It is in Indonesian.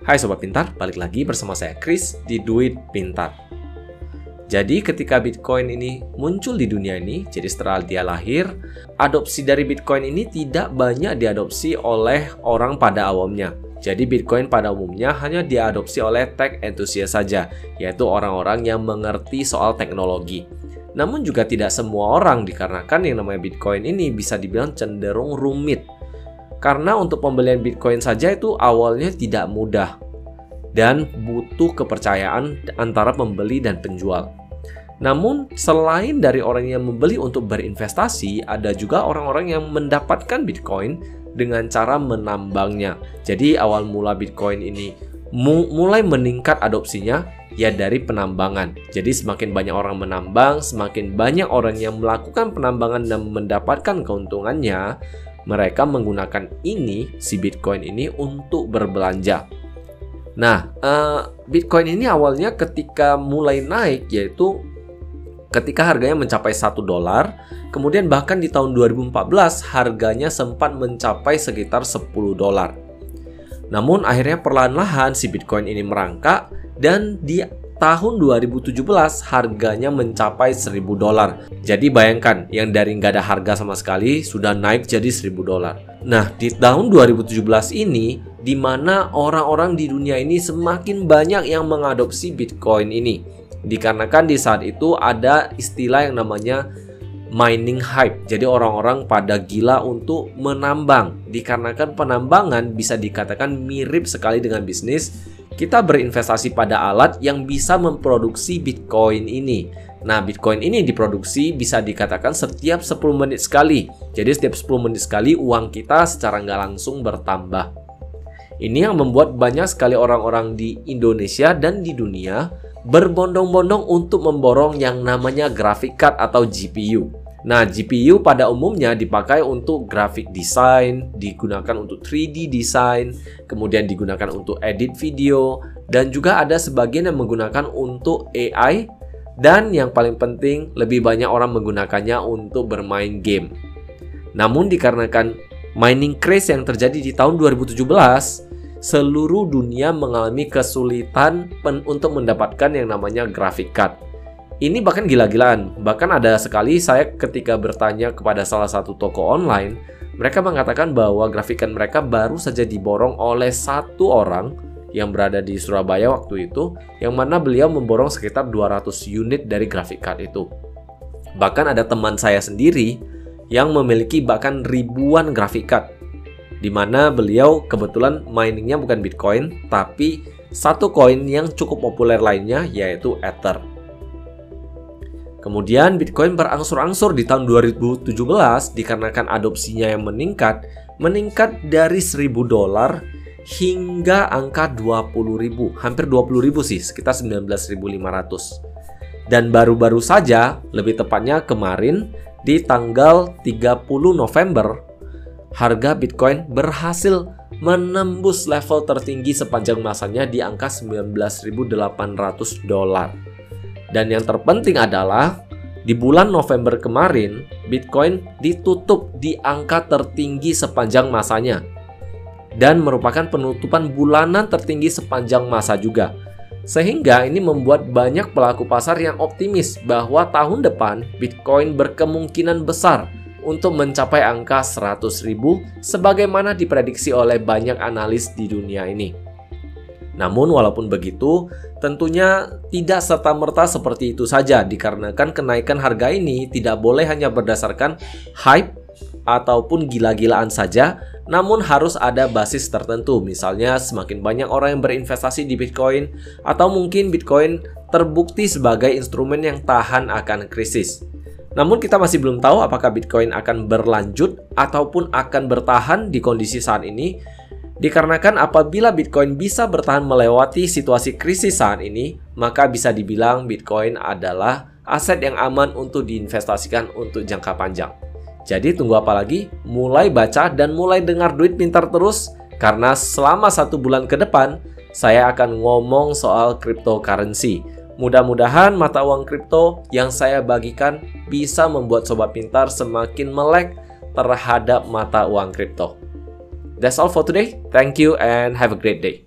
Hai Sobat Pintar, balik lagi bersama saya Chris di Duit Pintar. Jadi ketika Bitcoin ini muncul di dunia ini, jadi setelah dia lahir, adopsi dari Bitcoin ini tidak banyak diadopsi oleh orang pada awamnya. Jadi Bitcoin pada umumnya hanya diadopsi oleh tech enthusiast saja, yaitu orang-orang yang mengerti soal teknologi. Namun juga tidak semua orang dikarenakan yang namanya Bitcoin ini bisa dibilang cenderung rumit karena untuk pembelian Bitcoin saja itu awalnya tidak mudah dan butuh kepercayaan antara pembeli dan penjual. Namun, selain dari orang yang membeli untuk berinvestasi, ada juga orang-orang yang mendapatkan Bitcoin dengan cara menambangnya. Jadi, awal mula Bitcoin ini mu mulai meningkat adopsinya ya dari penambangan. Jadi, semakin banyak orang menambang, semakin banyak orang yang melakukan penambangan dan mendapatkan keuntungannya, mereka menggunakan ini si Bitcoin ini untuk berbelanja. Nah, uh, Bitcoin ini awalnya ketika mulai naik yaitu ketika harganya mencapai 1 dolar, kemudian bahkan di tahun 2014 harganya sempat mencapai sekitar 10 dolar. Namun akhirnya perlahan-lahan si Bitcoin ini merangkak dan di tahun 2017 harganya mencapai 1000 dolar. Jadi bayangkan yang dari nggak ada harga sama sekali sudah naik jadi 1000 dolar. Nah di tahun 2017 ini di mana orang-orang di dunia ini semakin banyak yang mengadopsi Bitcoin ini. Dikarenakan di saat itu ada istilah yang namanya mining hype. Jadi orang-orang pada gila untuk menambang. Dikarenakan penambangan bisa dikatakan mirip sekali dengan bisnis kita berinvestasi pada alat yang bisa memproduksi Bitcoin ini. Nah, Bitcoin ini diproduksi bisa dikatakan setiap 10 menit sekali. Jadi setiap 10 menit sekali uang kita secara nggak langsung bertambah. Ini yang membuat banyak sekali orang-orang di Indonesia dan di dunia berbondong-bondong untuk memborong yang namanya graphic card atau GPU. Nah, GPU pada umumnya dipakai untuk graphic design, digunakan untuk 3D design, kemudian digunakan untuk edit video, dan juga ada sebagian yang menggunakan untuk AI, dan yang paling penting, lebih banyak orang menggunakannya untuk bermain game. Namun dikarenakan mining craze yang terjadi di tahun 2017, seluruh dunia mengalami kesulitan untuk mendapatkan yang namanya graphic card ini bahkan gila-gilaan. Bahkan ada sekali saya ketika bertanya kepada salah satu toko online, mereka mengatakan bahwa grafikan mereka baru saja diborong oleh satu orang yang berada di Surabaya waktu itu, yang mana beliau memborong sekitar 200 unit dari grafik card itu. Bahkan ada teman saya sendiri yang memiliki bahkan ribuan grafik card, di mana beliau kebetulan miningnya bukan Bitcoin, tapi satu koin yang cukup populer lainnya yaitu Ether. Kemudian Bitcoin berangsur-angsur di tahun 2017 dikarenakan adopsinya yang meningkat, meningkat dari 1000 dolar hingga angka 20.000, hampir 20.000 sih, sekitar 19.500. Dan baru-baru saja, lebih tepatnya kemarin di tanggal 30 November, harga Bitcoin berhasil menembus level tertinggi sepanjang masanya di angka 19.800 dolar. Dan yang terpenting adalah di bulan November kemarin, Bitcoin ditutup di angka tertinggi sepanjang masanya dan merupakan penutupan bulanan tertinggi sepanjang masa juga. Sehingga ini membuat banyak pelaku pasar yang optimis bahwa tahun depan Bitcoin berkemungkinan besar untuk mencapai angka 100 ribu sebagaimana diprediksi oleh banyak analis di dunia ini. Namun walaupun begitu, tentunya tidak serta-merta seperti itu saja dikarenakan kenaikan harga ini tidak boleh hanya berdasarkan hype ataupun gila-gilaan saja, namun harus ada basis tertentu. Misalnya semakin banyak orang yang berinvestasi di Bitcoin atau mungkin Bitcoin terbukti sebagai instrumen yang tahan akan krisis. Namun kita masih belum tahu apakah Bitcoin akan berlanjut ataupun akan bertahan di kondisi saat ini Dikarenakan apabila Bitcoin bisa bertahan melewati situasi krisis saat ini, maka bisa dibilang Bitcoin adalah aset yang aman untuk diinvestasikan untuk jangka panjang. Jadi tunggu apa lagi? Mulai baca dan mulai dengar duit pintar terus karena selama satu bulan ke depan saya akan ngomong soal cryptocurrency. Mudah-mudahan mata uang kripto yang saya bagikan bisa membuat sobat pintar semakin melek terhadap mata uang kripto. That's all for today. Thank you and have a great day.